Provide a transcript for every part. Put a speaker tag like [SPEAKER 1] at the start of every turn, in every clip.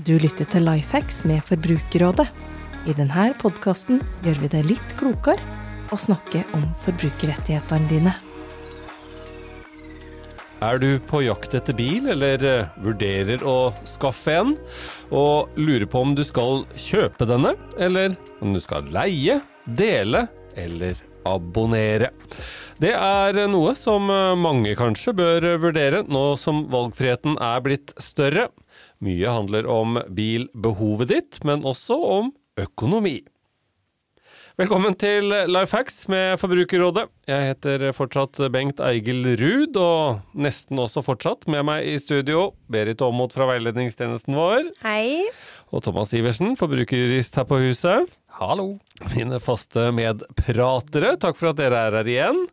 [SPEAKER 1] Du lytter til Lifehacks med Forbrukerrådet. I denne podkasten gjør vi det litt klokere å snakke om forbrukerrettighetene dine.
[SPEAKER 2] Er du på jakt etter bil, eller eh, vurderer å skaffe en, og lurer på om du skal kjøpe denne, eller om du skal leie, dele eller abonnere? Det er noe som eh, mange kanskje bør vurdere nå som valgfriheten er blitt større. Mye handler om bilbehovet ditt, men også om økonomi. Velkommen til Lifehacks med Forbrukerrådet. Jeg heter fortsatt Bengt Eigil Ruud, og nesten også fortsatt med meg i studio Berit Aamodt fra veiledningstjenesten vår.
[SPEAKER 3] Hei.
[SPEAKER 2] Og Thomas Iversen, forbrukerjurist her på huset.
[SPEAKER 4] Hallo.
[SPEAKER 2] Mine faste medpratere, takk for at dere er her igjen.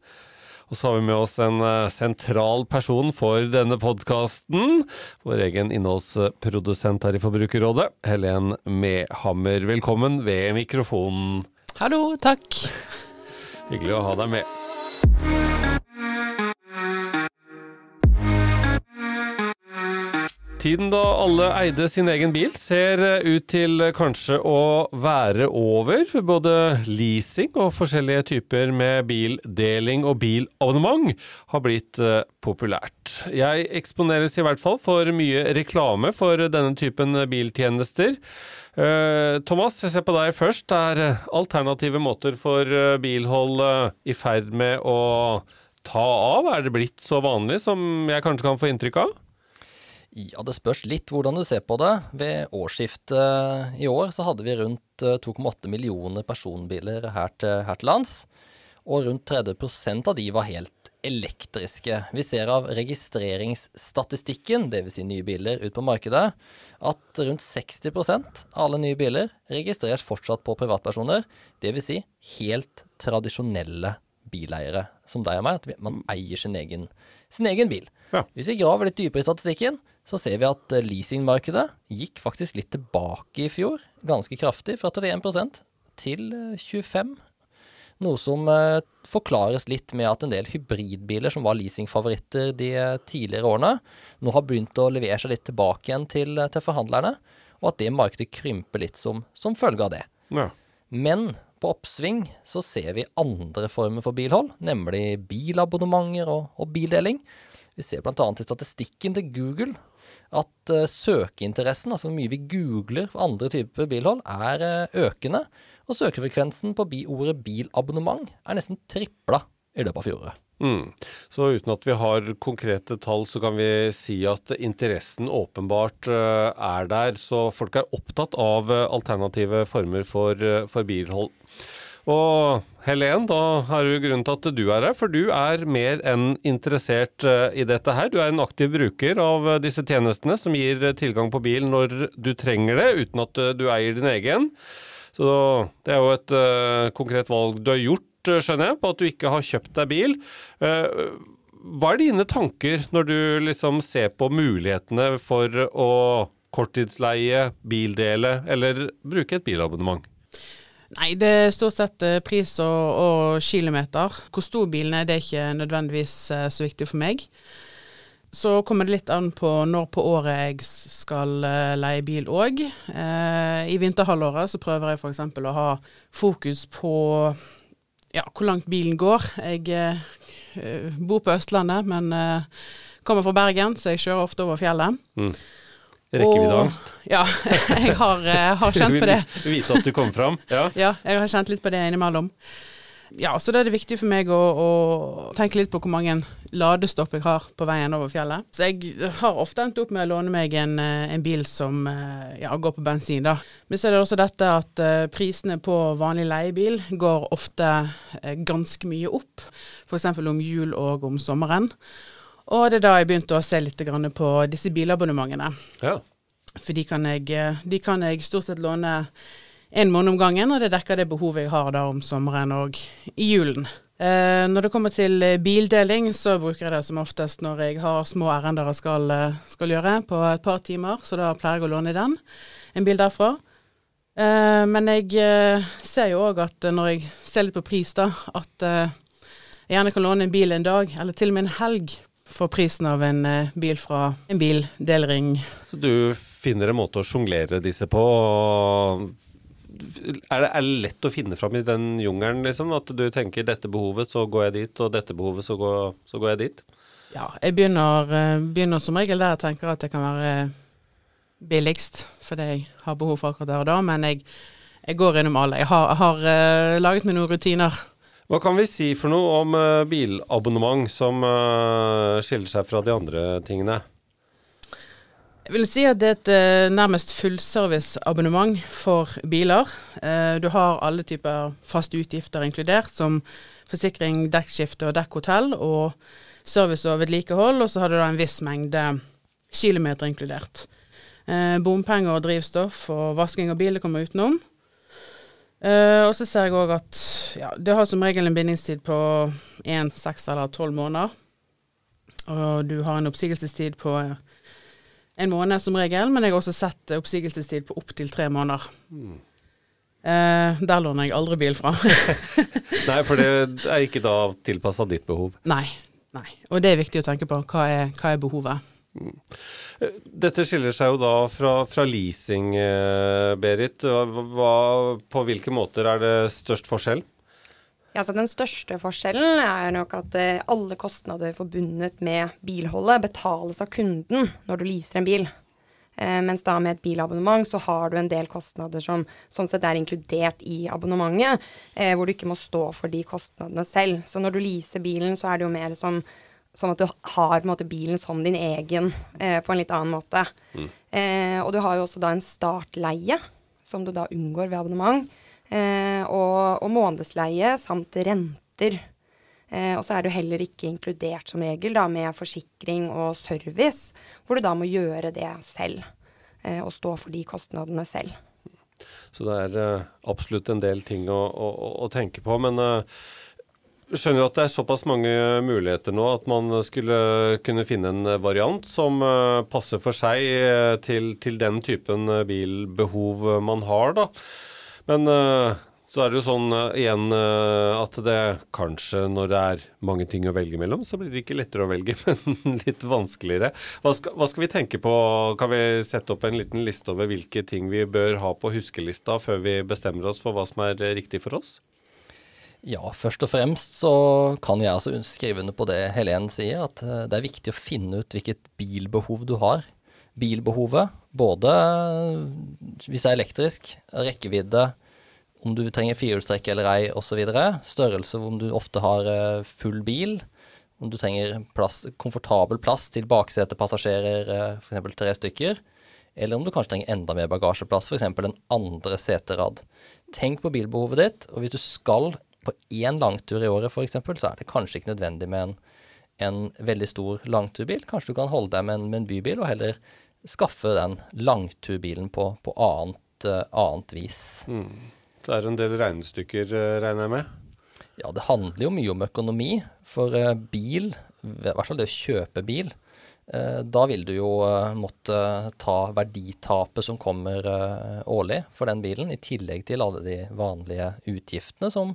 [SPEAKER 2] Og så har vi med oss en uh, sentral person for denne podkasten. Vår egen innholdsprodusent her i Forbrukerrådet, Helen Mehammer. Velkommen ved mikrofonen.
[SPEAKER 4] Hallo, takk.
[SPEAKER 2] Hyggelig å ha deg med. Tiden da alle eide sin egen bil ser ut til kanskje å være over. Både leasing og forskjellige typer med bildeling og bilabonnement har blitt eh, populært. Jeg eksponeres i hvert fall for mye reklame for denne typen biltjenester. Eh, Thomas, jeg ser på deg først. Er alternative måter for eh, bilhold eh, i ferd med å ta av? Er det blitt så vanlig som jeg kanskje kan få inntrykk av?
[SPEAKER 4] Ja, det spørs litt hvordan du ser på det. Ved årsskiftet i år så hadde vi rundt eh, 2,8 millioner personbiler her til, her til lands. Og rundt 30% av de var helt elektriske. Vi ser av registreringsstatistikken, dvs. Si nye biler ut på markedet, at rundt 60 av alle nye biler registreres fortsatt på privatpersoner. Dvs. Si helt tradisjonelle bileiere, som deg og meg. At man eier sin egen, sin egen bil.
[SPEAKER 2] Ja.
[SPEAKER 4] Hvis vi graver litt dypere i statistikken, så ser vi at eh, leasingmarkedet gikk faktisk litt tilbake i fjor. Ganske kraftig, fra 31 til eh, 25 Noe som eh, forklares litt med at en del hybridbiler som var leasingfavoritter de eh, tidligere årene, nå har begynt å levere seg litt tilbake igjen til, eh, til forhandlerne, og at det markedet krymper litt som, som følge av det.
[SPEAKER 2] Ja.
[SPEAKER 4] Men på oppsving så ser vi andre former for bilhold, nemlig bilabonnementer og, og bildeling. Vi ser bl.a. i statistikken til Google at uh, søkeinteressen, altså hvor mye vi googler for andre typer bilhold, er uh, økende. Og søkefrekvensen på bi ordet bilabonnement er nesten tripla i løpet av fjoråret.
[SPEAKER 2] Mm. Så uten at vi har konkrete tall, så kan vi si at interessen åpenbart uh, er der. Så folk er opptatt av alternative former for, for bilhold. Og Helen, da har du grunnen til at du er her, for du er mer enn interessert eh, i dette her. Du er en aktiv bruker av eh, disse tjenestene som gir eh, tilgang på bil når du trenger det, uten at du eier din egen. Så det er jo et uh, konkret valg du har gjort, skjønner jeg, på at du ikke har kjøpt deg bil. Uh, hva er dine tanker når du liksom ser på mulighetene for å korttidsleie, bildele eller bruke et bilabonnement?
[SPEAKER 5] Nei, det er stort sett eh, pris og, og kilometer. Hvor stor bilen er, det er ikke nødvendigvis eh, så viktig for meg. Så kommer det litt an på når på året jeg skal eh, leie bil òg. Eh, I vinterhalvåret så prøver jeg f.eks. å ha fokus på ja, hvor langt bilen går. Jeg eh, bor på Østlandet, men eh, kommer fra Bergen, så jeg kjører ofte over fjellet.
[SPEAKER 2] Rekkeviddeangst?
[SPEAKER 5] Ja, jeg har, eh, har kjent på det.
[SPEAKER 2] Du vil vite at du kom fram? Ja.
[SPEAKER 5] Ja, jeg har kjent litt på det innimellom. Ja, så da er det viktig for meg å, å tenke litt på hvor mange ladestopp jeg har på veien over fjellet. Så jeg har ofte endt opp med å låne meg en, eh, en bil som eh, ja, går på bensin, da. Men så er det også dette at prisene på vanlig leiebil går ofte ganske mye opp. F.eks. om jul og om sommeren. Og det er da jeg begynte å se litt på disse bilabonnementene.
[SPEAKER 2] ja.
[SPEAKER 5] For de kan jeg, eh, de kan jeg stort sett låne en måned om gangen, og det dekker det behovet jeg har da om sommeren og i julen. Eh, når det kommer til eh, bildeling, så bruker jeg det som oftest når jeg har små ærender jeg skal, eh, skal gjøre på et par timer, så da pleier jeg å låne den, en bil derfra. Eh, men jeg ser jo òg at når jeg ser litt på pris, da, at jeg gjerne kan låne en bil en dag, eller til og med en helg, for prisen av en eh, bil fra en bildelring
[SPEAKER 2] Så du finner en måte å sjonglere disse på. Er det, er det lett å finne fram i den jungelen, liksom? At du tenker 'dette behovet, så går jeg dit', og 'dette behovet, så går, så går jeg dit'?
[SPEAKER 5] Ja, jeg begynner, eh, begynner, som regel der jeg tenker at det kan være billigst, fordi jeg har behov for akkurat der og da. Men jeg, jeg går innom alle. Jeg har, har laget meg noen rutiner.
[SPEAKER 2] Hva kan vi si for noe om uh, bilabonnement som uh, skiller seg fra de andre tingene?
[SPEAKER 5] Jeg vil si at det er et uh, nærmest fullserviceabonnement for biler. du har alle typer faste utgifter inkludert, som forsikring, dekkskifte og dekkhotell, og service og vedlikehold. Og så har du da en viss mengde kilometer inkludert. bompenger og drivstoff og vasking av biler kommer utenom. Uh, og så ser jeg òg at ja, det har som regel en bindingstid på én, seks eller tolv måneder. Og du har en oppsigelsestid på en måned som regel, men jeg har også sett oppsigelsestid på opptil tre måneder. Mm. Uh, der låner jeg aldri bil fra.
[SPEAKER 2] nei, for det er ikke da tilpassa ditt behov?
[SPEAKER 5] Nei, nei. Og det er viktig å tenke på. Hva er, hva er behovet?
[SPEAKER 2] Dette skiller seg jo da fra, fra leasing, eh, Berit. Hva, på hvilke måter er det størst forskjell?
[SPEAKER 3] Ja, så Den største forskjellen er nok at eh, alle kostnader forbundet med bilholdet betales av kunden når du leaser en bil. Eh, mens da med et bilabonnement så har du en del kostnader som sånn sett er inkludert i abonnementet, eh, hvor du ikke må stå for de kostnadene selv. Så når du leaser bilen, så er det jo mer som Sånn at du har måte, bilen som din egen eh, på en litt annen måte. Mm. Eh, og du har jo også da en startleie, som du da unngår ved abonnement. Eh, og, og, månedsleie samt renter. Eh, og så er du heller ikke inkludert som regel da med forsikring og service, hvor du da må gjøre det selv. Eh, og stå for de kostnadene selv.
[SPEAKER 2] Så det er uh, absolutt en del ting å, å, å tenke på. Men uh, skjønner at det er såpass mange muligheter nå at man skulle kunne finne en variant som eh, passer for seg eh, til, til den typen eh, bilbehov man har, da. Men så er det jo sånn igjen at det kanskje når det er mange ting å velge mellom, så blir det ikke lettere å velge, men litt vanskeligere. Hva skal, hva skal vi tenke på? Kan vi sette opp en liten liste over hvilke ting vi bør ha på huskelista før vi bestemmer oss for hva som er riktig for oss?
[SPEAKER 4] Ja, først og fremst så kan jeg altså skrive under på det Helen sier, at eh, det er viktig å finne ut hvilket bilbehov du har. Bilbehovet, både eh, hvis det er elektrisk, rekkevidde, om du trenger firehjulstrekk eller ei osv., størrelse om du ofte har eh, full bil, om du trenger plass, komfortabel plass til baksetepassasjerer, f.eks. tre stykker, eller om du kanskje trenger enda mer bagasjeplass, f.eks. en andre seterad. Tenk på bilbehovet ditt, og hvis du skal på én langtur i året f.eks., så er det kanskje ikke nødvendig med en, en veldig stor langturbil. Kanskje du kan holde deg med en, med en bybil, og heller skaffe den langturbilen på, på annet, uh, annet, vis. Mm.
[SPEAKER 2] Det er en del regnestykker, uh, regner jeg med?
[SPEAKER 4] Ja, det handler jo mye om økonomi. For uh, bil, i hvert fall det å kjøpe bil, Eh, da vil du jo eh, måtte ta verditapet som kommer eh, årlig for den bilen, i tillegg til alle de vanlige utgiftene som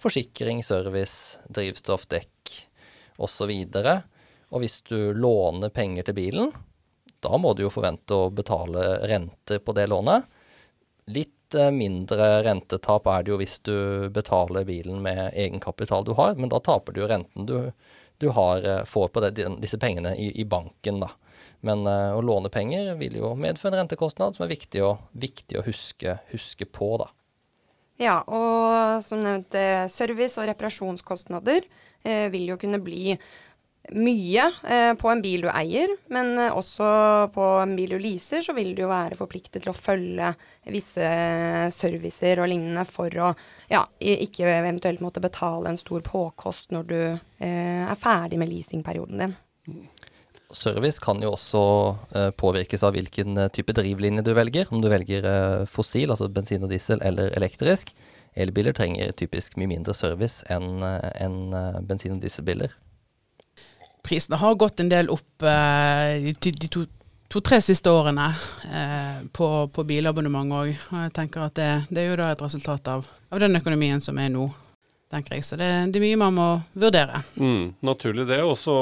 [SPEAKER 4] forsikring, service, drivstoff, dekk osv. Og hvis du låner penger til bilen, da må du jo forvente å betale renter på det lånet. Litt mindre rentetap er det jo hvis du betaler bilen med egenkapital du har, men da taper du jo renten du du har, eh, får på det, disse pengene i, i banken. da. Men uh, å låne penger vil jo medføre en rentekostnad som er viktig å, viktig å huske, huske, på, da.
[SPEAKER 3] Ja, og som nevnt, service- og reparasjonskostnader eh, vil jo kunne bli mye eh, på en bil du eier, men eh, også på en bil du leaser, så vil du jo være forpliktet til å følge visse servicer og lignende for å ja, ikke eventuelt måtte betale en stor påkost når du eh, er ferdig med leasingperioden din.
[SPEAKER 4] Service kan jo også eh, påvirkes av hvilken eh, type drivlinje du velger. Om du velger fossil, altså bensin og diesel, eller elektrisk. Elbiler trenger typisk mye mindre service enn en bensin- og dieselbiler
[SPEAKER 5] prisene har gått en del opp eh, de, to-tre to, siste årene eh, på, på bilabonnement òg. Og jeg tenker at det, det, er jo da et resultat av, av, den økonomien som er nå. Tenker jeg. Så det, det, er mye man må vurdere.
[SPEAKER 2] Mm, naturlig det. Og så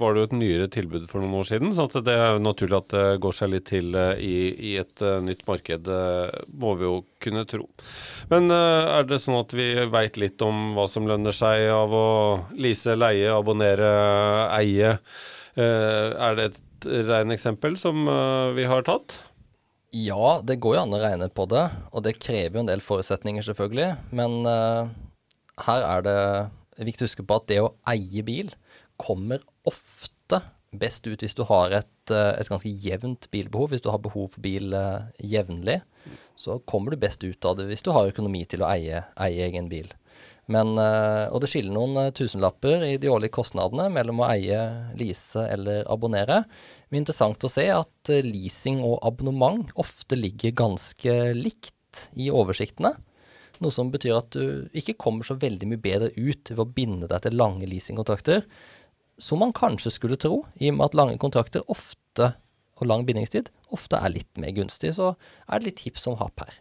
[SPEAKER 2] var det jo et nyere tilbud for noen år siden, så det er naturlig at det går seg litt til uh, i, i, et uh, nytt marked, uh, må vi jo kunne tro. Men er det sånn at vi veit litt om hva som lønner seg av å lease, leie, abonnere, eie? er det et regneeksempel som vi har tatt?
[SPEAKER 4] Ja, det går jo an å regne på det, og det krever jo en del forutsetninger, selvfølgelig. Men her er det viktig å huske på at det å eie bil kommer ofte best ut hvis du har et, eh, et ganske jevnt bilbehov. Hvis du har behov for bil uh, jevnlig, så kommer du best ut av det hvis du har økonomi til å eie, eie egen bil. Men, uh, og det skiller noen tusenlapper i de årlige kostnadene mellom å eie, lease eller abonnere. Men interessant å se at leasing og abonnement ofte ligger ganske likt i oversiktene. Noe som betyr at du ikke kommer så veldig mye bedre ut ved å binde deg til lange leasingkontrakter, som man kanskje skulle tro, i og med at lange kontrakter ofte, og lang bindingstid, ofte er litt mer gunstig. Så er det litt hipp som happ her.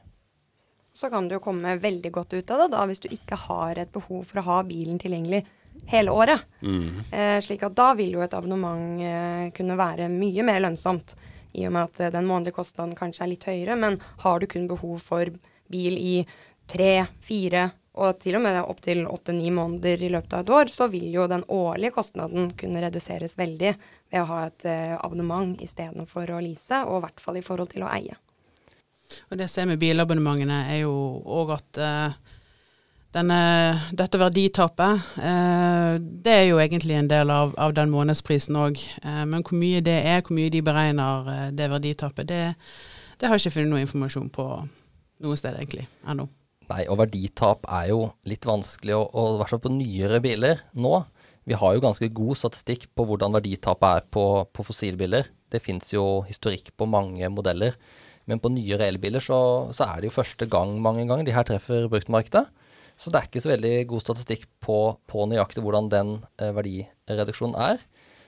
[SPEAKER 3] Så kan du jo komme veldig godt ut av det da, hvis du ikke har et behov for å ha bilen tilgjengelig hele året. Mm. Eh, slik at da vil jo et abonnement eh, kunne være mye mer lønnsomt. I og med at eh, den månedlige kostnaden kanskje er litt høyere, men har du kun behov for bil i tre, fire og til og med opptil åtte-ni måneder i løpet av et år, så vil jo den årlige kostnaden kunne reduseres veldig ved å ha et eh, abonnement istedenfor å lease, og i hvert fall i forhold til å eie.
[SPEAKER 5] Og Det som er med bilabonnementene, er jo òg at uh, denne, dette verditapet, uh, det er jo egentlig en del av, av den månedsprisen òg. Uh, men hvor mye det er, hvor mye de beregner det verditapet, det, det har jeg ikke funnet noe informasjon på noe sted egentlig ennå.
[SPEAKER 4] Nei, og verditap er jo litt vanskelig, og, i hvert fall på nyere biler nå. Vi har jo ganske god statistikk på hvordan verditapet er på, på fossilbiler. Det fins jo historikk på mange modeller. Men på nyere elbiler så, så, er det jo første gang mange ganger de her treffer bruktmarkedet. Så det er ikke så veldig god statistikk på, på nøyaktig hvordan den eh, verdireduksjonen er.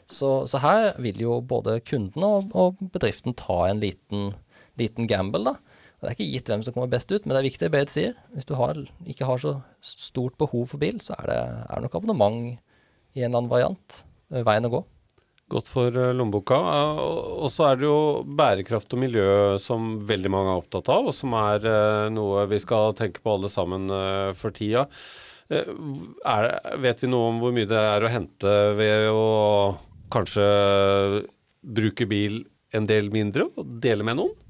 [SPEAKER 4] Så, så, her vil jo både kunden og, og bedriften ta en liten, liten gamble, da. Det er ikke gitt hvem som kommer best ut, men det er viktig, Berit sier. Hvis du har, ikke har så stort behov for bil, så er det er nok abonnement i en eller annen variant eh, veien å gå.
[SPEAKER 2] Godt for uh, lommeboka. Uh, og så er det jo bærekraft og miljø som veldig mange er opptatt av, og som er noe vi skal tenke på alle sammen for tida. Er, vet vi noe om hvor mye det er å hente ved å kanskje bruke bil en del mindre og dele med noen?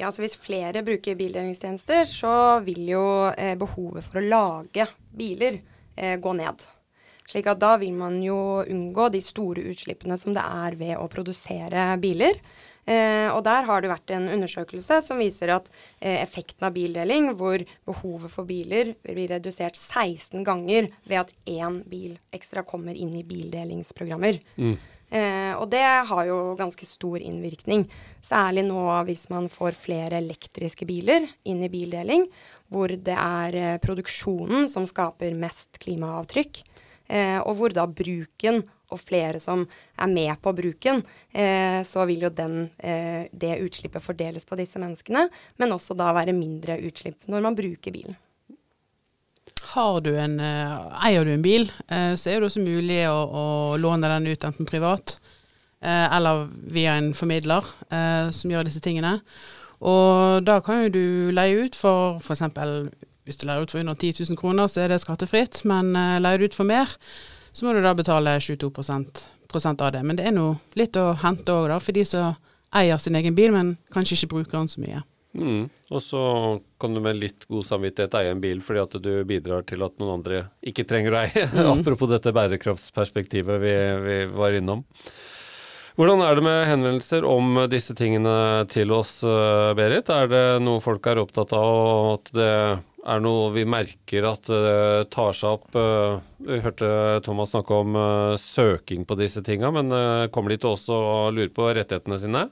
[SPEAKER 3] Ja, så Hvis flere bruker bildelingstjenester, så vil jo eh, behovet for å lage biler eh, gå ned. Slik at da vil man jo unngå de store utslippene som det er ved å produsere biler. Eh, og der har det vært en undersøkelse som viser at eh, effekten av bildeling, hvor behovet for biler blir redusert 16 ganger ved at én bil ekstra kommer inn i bildelingsprogrammer. Mm. Eh, og det har jo ganske stor innvirkning. Særlig nå hvis man får flere elektriske biler inn i bildeling, hvor det er eh, produksjonen som skaper mest klimaavtrykk. Eh, og hvor da bruken og flere som er med på bruken, eh, så vil jo den, eh, det utslippet fordeles på disse menneskene, men også da være mindre utslipp når man bruker bilen
[SPEAKER 5] har du en, uh, eier du en bil, uh, så er det også mulig å, å, låne den ut enten privat uh, eller via en formidler som gjør disse tingene. Og da kan jo du leie ut for f.eks. hvis du leier ut for under 10 000 kroner, så er det skattefritt. Men leier du ut for mer, så må du da betale 22 prosent av det. Men det er nå litt å hente òg, for de som eier sin egen bil, men kanskje ikke bruker den så mye.
[SPEAKER 2] Mm. Og så kan du med litt god samvittighet eie en bil fordi at du bidrar til at noen andre ikke trenger å eie. Mm. Apropos dette bærekraftsperspektivet vi, vi, var innom. Hvordan er det med henvendelser om disse tingene til oss, eh, Berit? Er det noe folk er opptatt av, og at det er noe vi merker at det tar seg opp? Eh, vi hørte Thomas snakke om eh, søking på disse tinga, men kommer de til oss og lurer på rettighetene sine?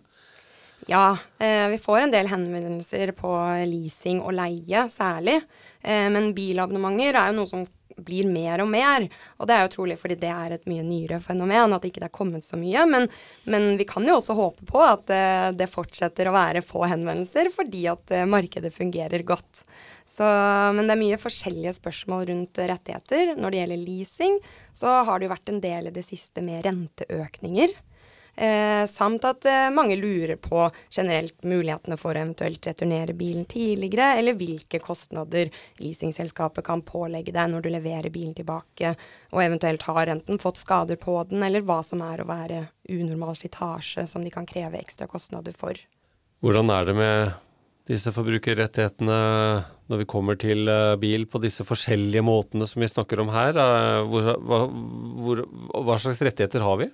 [SPEAKER 3] Ja, eh, vi får en del henvendelser på leasing og leie særlig. Eh, men bilabonnementer er jo noe som blir mer og mer. Og det er jo trolig fordi det er et mye nyere fenomen, at ikke det er kommet så mye. Men, men vi kan jo også håpe på at eh, det fortsetter å være få henvendelser, fordi at markedet fungerer godt. Så, men det er mye forskjellige spørsmål rundt rettigheter. Når det gjelder leasing, så har det jo vært en del i det siste med renteøkninger. Eh, samt at eh, mange lurer på generelt mulighetene for å eventuelt returnere bilen tidligere, eller hvilke kostnader leasingselskapet kan pålegge deg når du leverer bilen tilbake, og eventuelt har enten fått skader på den, eller hva som er å være unormal slitasje som de kan kreve ekstra kostnader for.
[SPEAKER 2] Hvordan er det med disse forbrukerrettighetene når vi kommer til eh, bil på disse forskjellige måtene som vi snakker om her? Eh, hvor, hva, hvor, hva slags rettigheter har vi?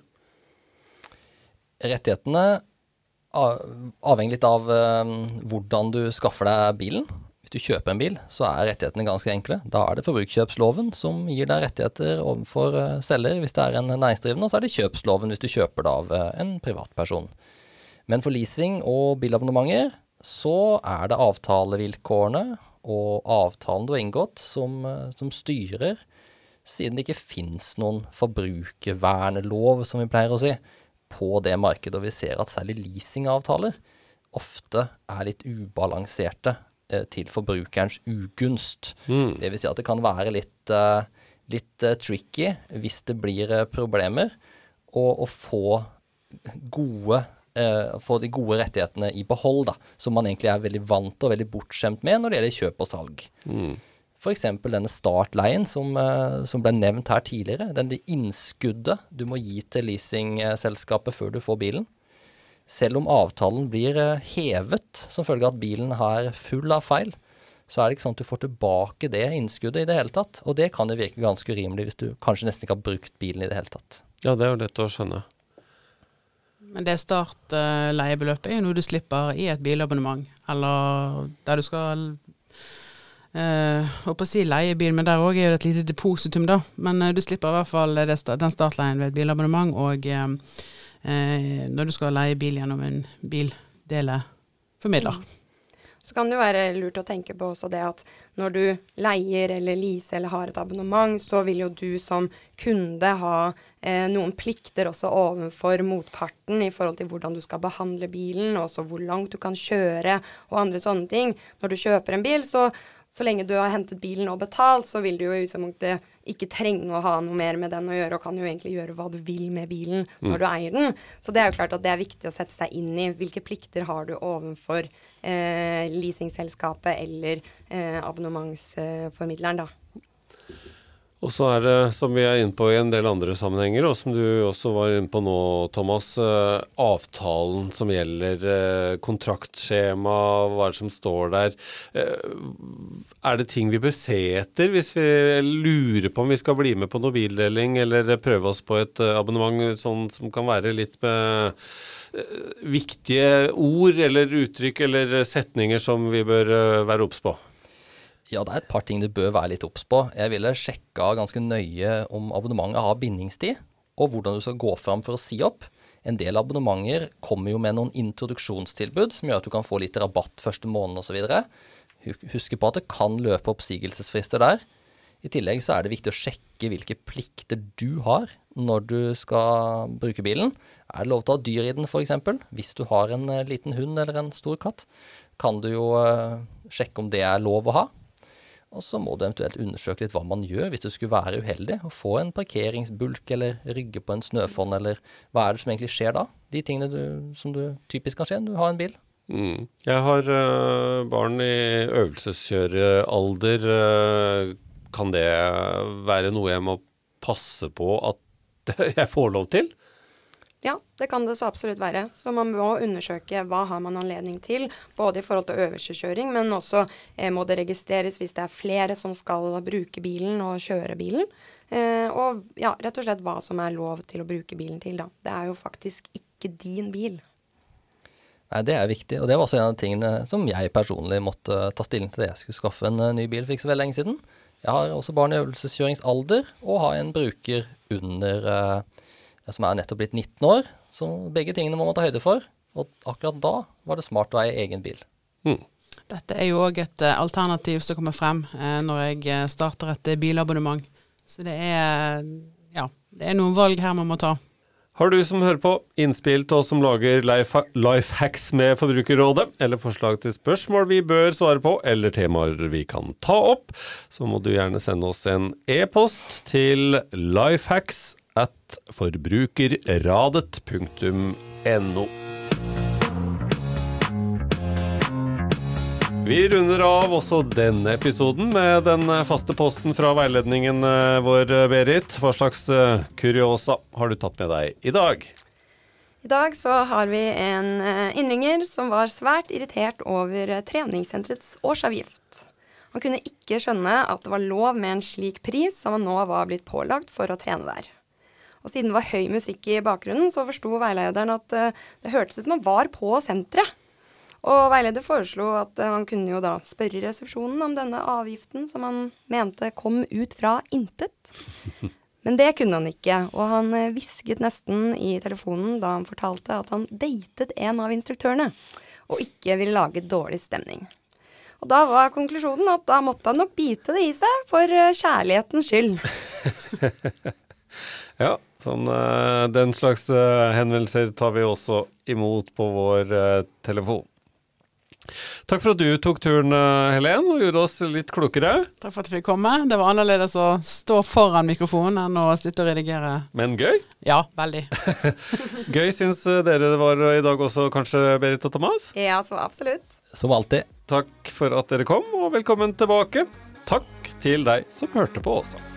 [SPEAKER 4] Rettighetene avhenger litt av uh, hvordan du skaffer deg bilen. Hvis du kjøper en bil, så er rettighetene ganske enkle. Da er det forbrukerkjøpsloven som gir deg rettigheter overfor uh, selger hvis det er en næringsdrivende, og så er det kjøpsloven hvis du kjøper det av uh, en privatperson. Men for leasing og bilabonnementer så er det avtalevilkårene og avtalen du har inngått som, som styrer, siden det ikke finnes noen forbrukervernlov, som vi pleier å si på det markedet, og vi ser at særlig leasingavtaler ofte er litt ubalanserte eh, til forbrukerens ugunst. Mm. Det vil si at det kan være litt, uh, litt uh, tricky hvis det blir uh, problemer, å få gode få de gode rettighetene i behold, da, som man egentlig er veldig vant og veldig bortskjemt med når det gjelder kjøp og salg. Mm. F.eks. denne startleien som, eh, som, ble nevnt her tidligere. Denne innskuddet du må gi til leasingselskapet før du får bilen. Selv om avtalen blir eh, hevet som følge av at bilen er full av feil, så er det ikke sånn at du får tilbake det innskuddet i det hele tatt. Og det kan jo virke ganske urimelig hvis du kanskje nesten ikke har brukt bilen i det hele tatt.
[SPEAKER 2] Ja, det er jo lett å skjønne.
[SPEAKER 5] Men det startleiebeløpet er jo noe du slipper i et bilabonnement, eller der du skal Uh, og på å si leiebil, men der òg er det et lite depositum, da. Men uh, du slipper i hvert fall det, den startleien ved et bilabonnement. Og uh, når du skal leie bil gjennom en bildeleformidler.
[SPEAKER 3] Så kan det være lurt å tenke på også det at når du leier eller leaser eller har et abonnement, så vil jo du som kunde ha eh, noen plikter også overfor motparten i forhold til hvordan du skal behandle bilen, og også hvor langt du kan kjøre og andre sånne ting. Når du kjøper en bil, så så lenge du har hentet bilen og betalt, så vil du jo i utgangspunktet ikke trenge å ha noe mer med den å gjøre, og kan jo egentlig gjøre hva du vil med bilen når mm. du eier den. Så det er jo klart at det er viktig å sette seg inn i hvilke plikter har du overfor eh, leasingselskapet eller eh, abonnementsformidleren, da.
[SPEAKER 2] Og så er det, som vi er inne på i en del andre sammenhenger, og som du også var inne på nå, Thomas, eh, avtalen som gjelder eh, kontraktskjema, hva er det som står der. Eh, er det ting vi bør se etter hvis vi lurer på om vi skal bli med på noe bildeling, eller prøve oss på et abonnement sånn som kan være litt med viktige ord eller uttrykk eller setninger som vi bør være obs på?
[SPEAKER 4] Ja, det er et par ting du bør være litt obs på. Jeg ville sjekka ganske nøye om abonnementet har bindingstid, og hvordan du skal gå fram for å si opp. En del abonnementer kommer jo med noen introduksjonstilbud som gjør at du kan få litt rabatt første måned osv. Husk på at det kan løpe oppsigelsesfrister der. I tillegg så er det viktig å sjekke hvilke plikter du har når du skal bruke bilen. Er det lov til å ha dyr i den f.eks.? Hvis du har en eh, liten hund eller en stor katt, kan du jo uh, sjekke om det er lov å ha. Og så må du eventuelt undersøke litt hva man gjør hvis du skulle være uheldig og få en parkeringsbulk eller rygge på en snøfonn, eller hva er det som egentlig skjer da? De tingene du, som du typisk kan skje når du har en bil.
[SPEAKER 2] Mm. Jeg har uh, barn i øvelseskjørealder. Uh, kan det være noe jeg må passe på at jeg får lov til?
[SPEAKER 3] Ja, det kan det så absolutt være. Så man må undersøke hva har man anledning til, både i forhold til øvelseskjøring, men også eh, må det registreres hvis det er flere som skal bruke bilen og kjøre bilen. Eh, og ja, rett og slett hva som er lov til å bruke bilen til, da. Det er jo faktisk ikke din bil.
[SPEAKER 4] Nei, Det er viktig, og det var også en av tingene som jeg personlig måtte ta stilling til da jeg skulle skaffe en uh, ny bil for ikke så veldig lenge siden. Jeg har også barn i øvelseskjøringsalder og har en bruker under uh, som er nettopp blitt 19 år. Så begge tingene må man ta høyde for. Og akkurat da var det smart å eie egen bil.
[SPEAKER 2] Mm.
[SPEAKER 5] Dette er jo òg et eh, alternativ som kommer frem eh, når jeg eh, starter et eh, bilabonnement. Så det er, ja, det er noen valg her man må ta.
[SPEAKER 2] Har du som hører på innspill til oss som lager life, life hacks med Forbrukerrådet, eller forslag til spørsmål vi bør svare på, eller temaer vi kan ta opp, så må du gjerne sende oss en e-post til lifehacks at forbrukerradet.no. Vi runder av også denne episoden med den faste posten fra veiledningen eh, vår, Berit. Hva slags eh, kuriosa har du tatt med deg i dag?
[SPEAKER 3] I dag så har vi en eh, innringer som var svært irritert over eh, treningssenterets årsavgift. Han kunne ikke skjønne at det var lov med en slik pris som han nå var blitt pålagt for å trene der. Og siden det var høy musikk i bakgrunnen, så forsto veilederen at eh, det hørtes ut som han var på senteret. Og veileder foreslo at eh, han kunne jo da spørre resepsjonen om denne avgiften som han mente kom ut fra intet. Men det kunne han ikke, og han eh, hvisket nesten i telefonen da han fortalte at han datet en av instruktørene, og ikke ville lage dårlig stemning. Og da var konklusjonen at da måtte han nok bite det i seg, for kjærlighetens skyld.
[SPEAKER 2] Ja, sånn, eh, den slags eh, henvendelser tar vi også imot på vår eh, telefon. Takk for at du tok turen, Helen, og gjorde oss litt klokere.
[SPEAKER 5] Takk for at jeg fikk komme. Det var annerledes å stå foran mikrofonen enn å sitte og redigere.
[SPEAKER 2] Men gøy.
[SPEAKER 5] Ja, veldig.
[SPEAKER 2] Gøy syns dere det var i dag også, kanskje, Berit og Thomas?
[SPEAKER 3] Ja, så absolutt.
[SPEAKER 4] Som alltid.
[SPEAKER 2] Takk for at dere kom, og velkommen tilbake. Takk til deg som hørte på også.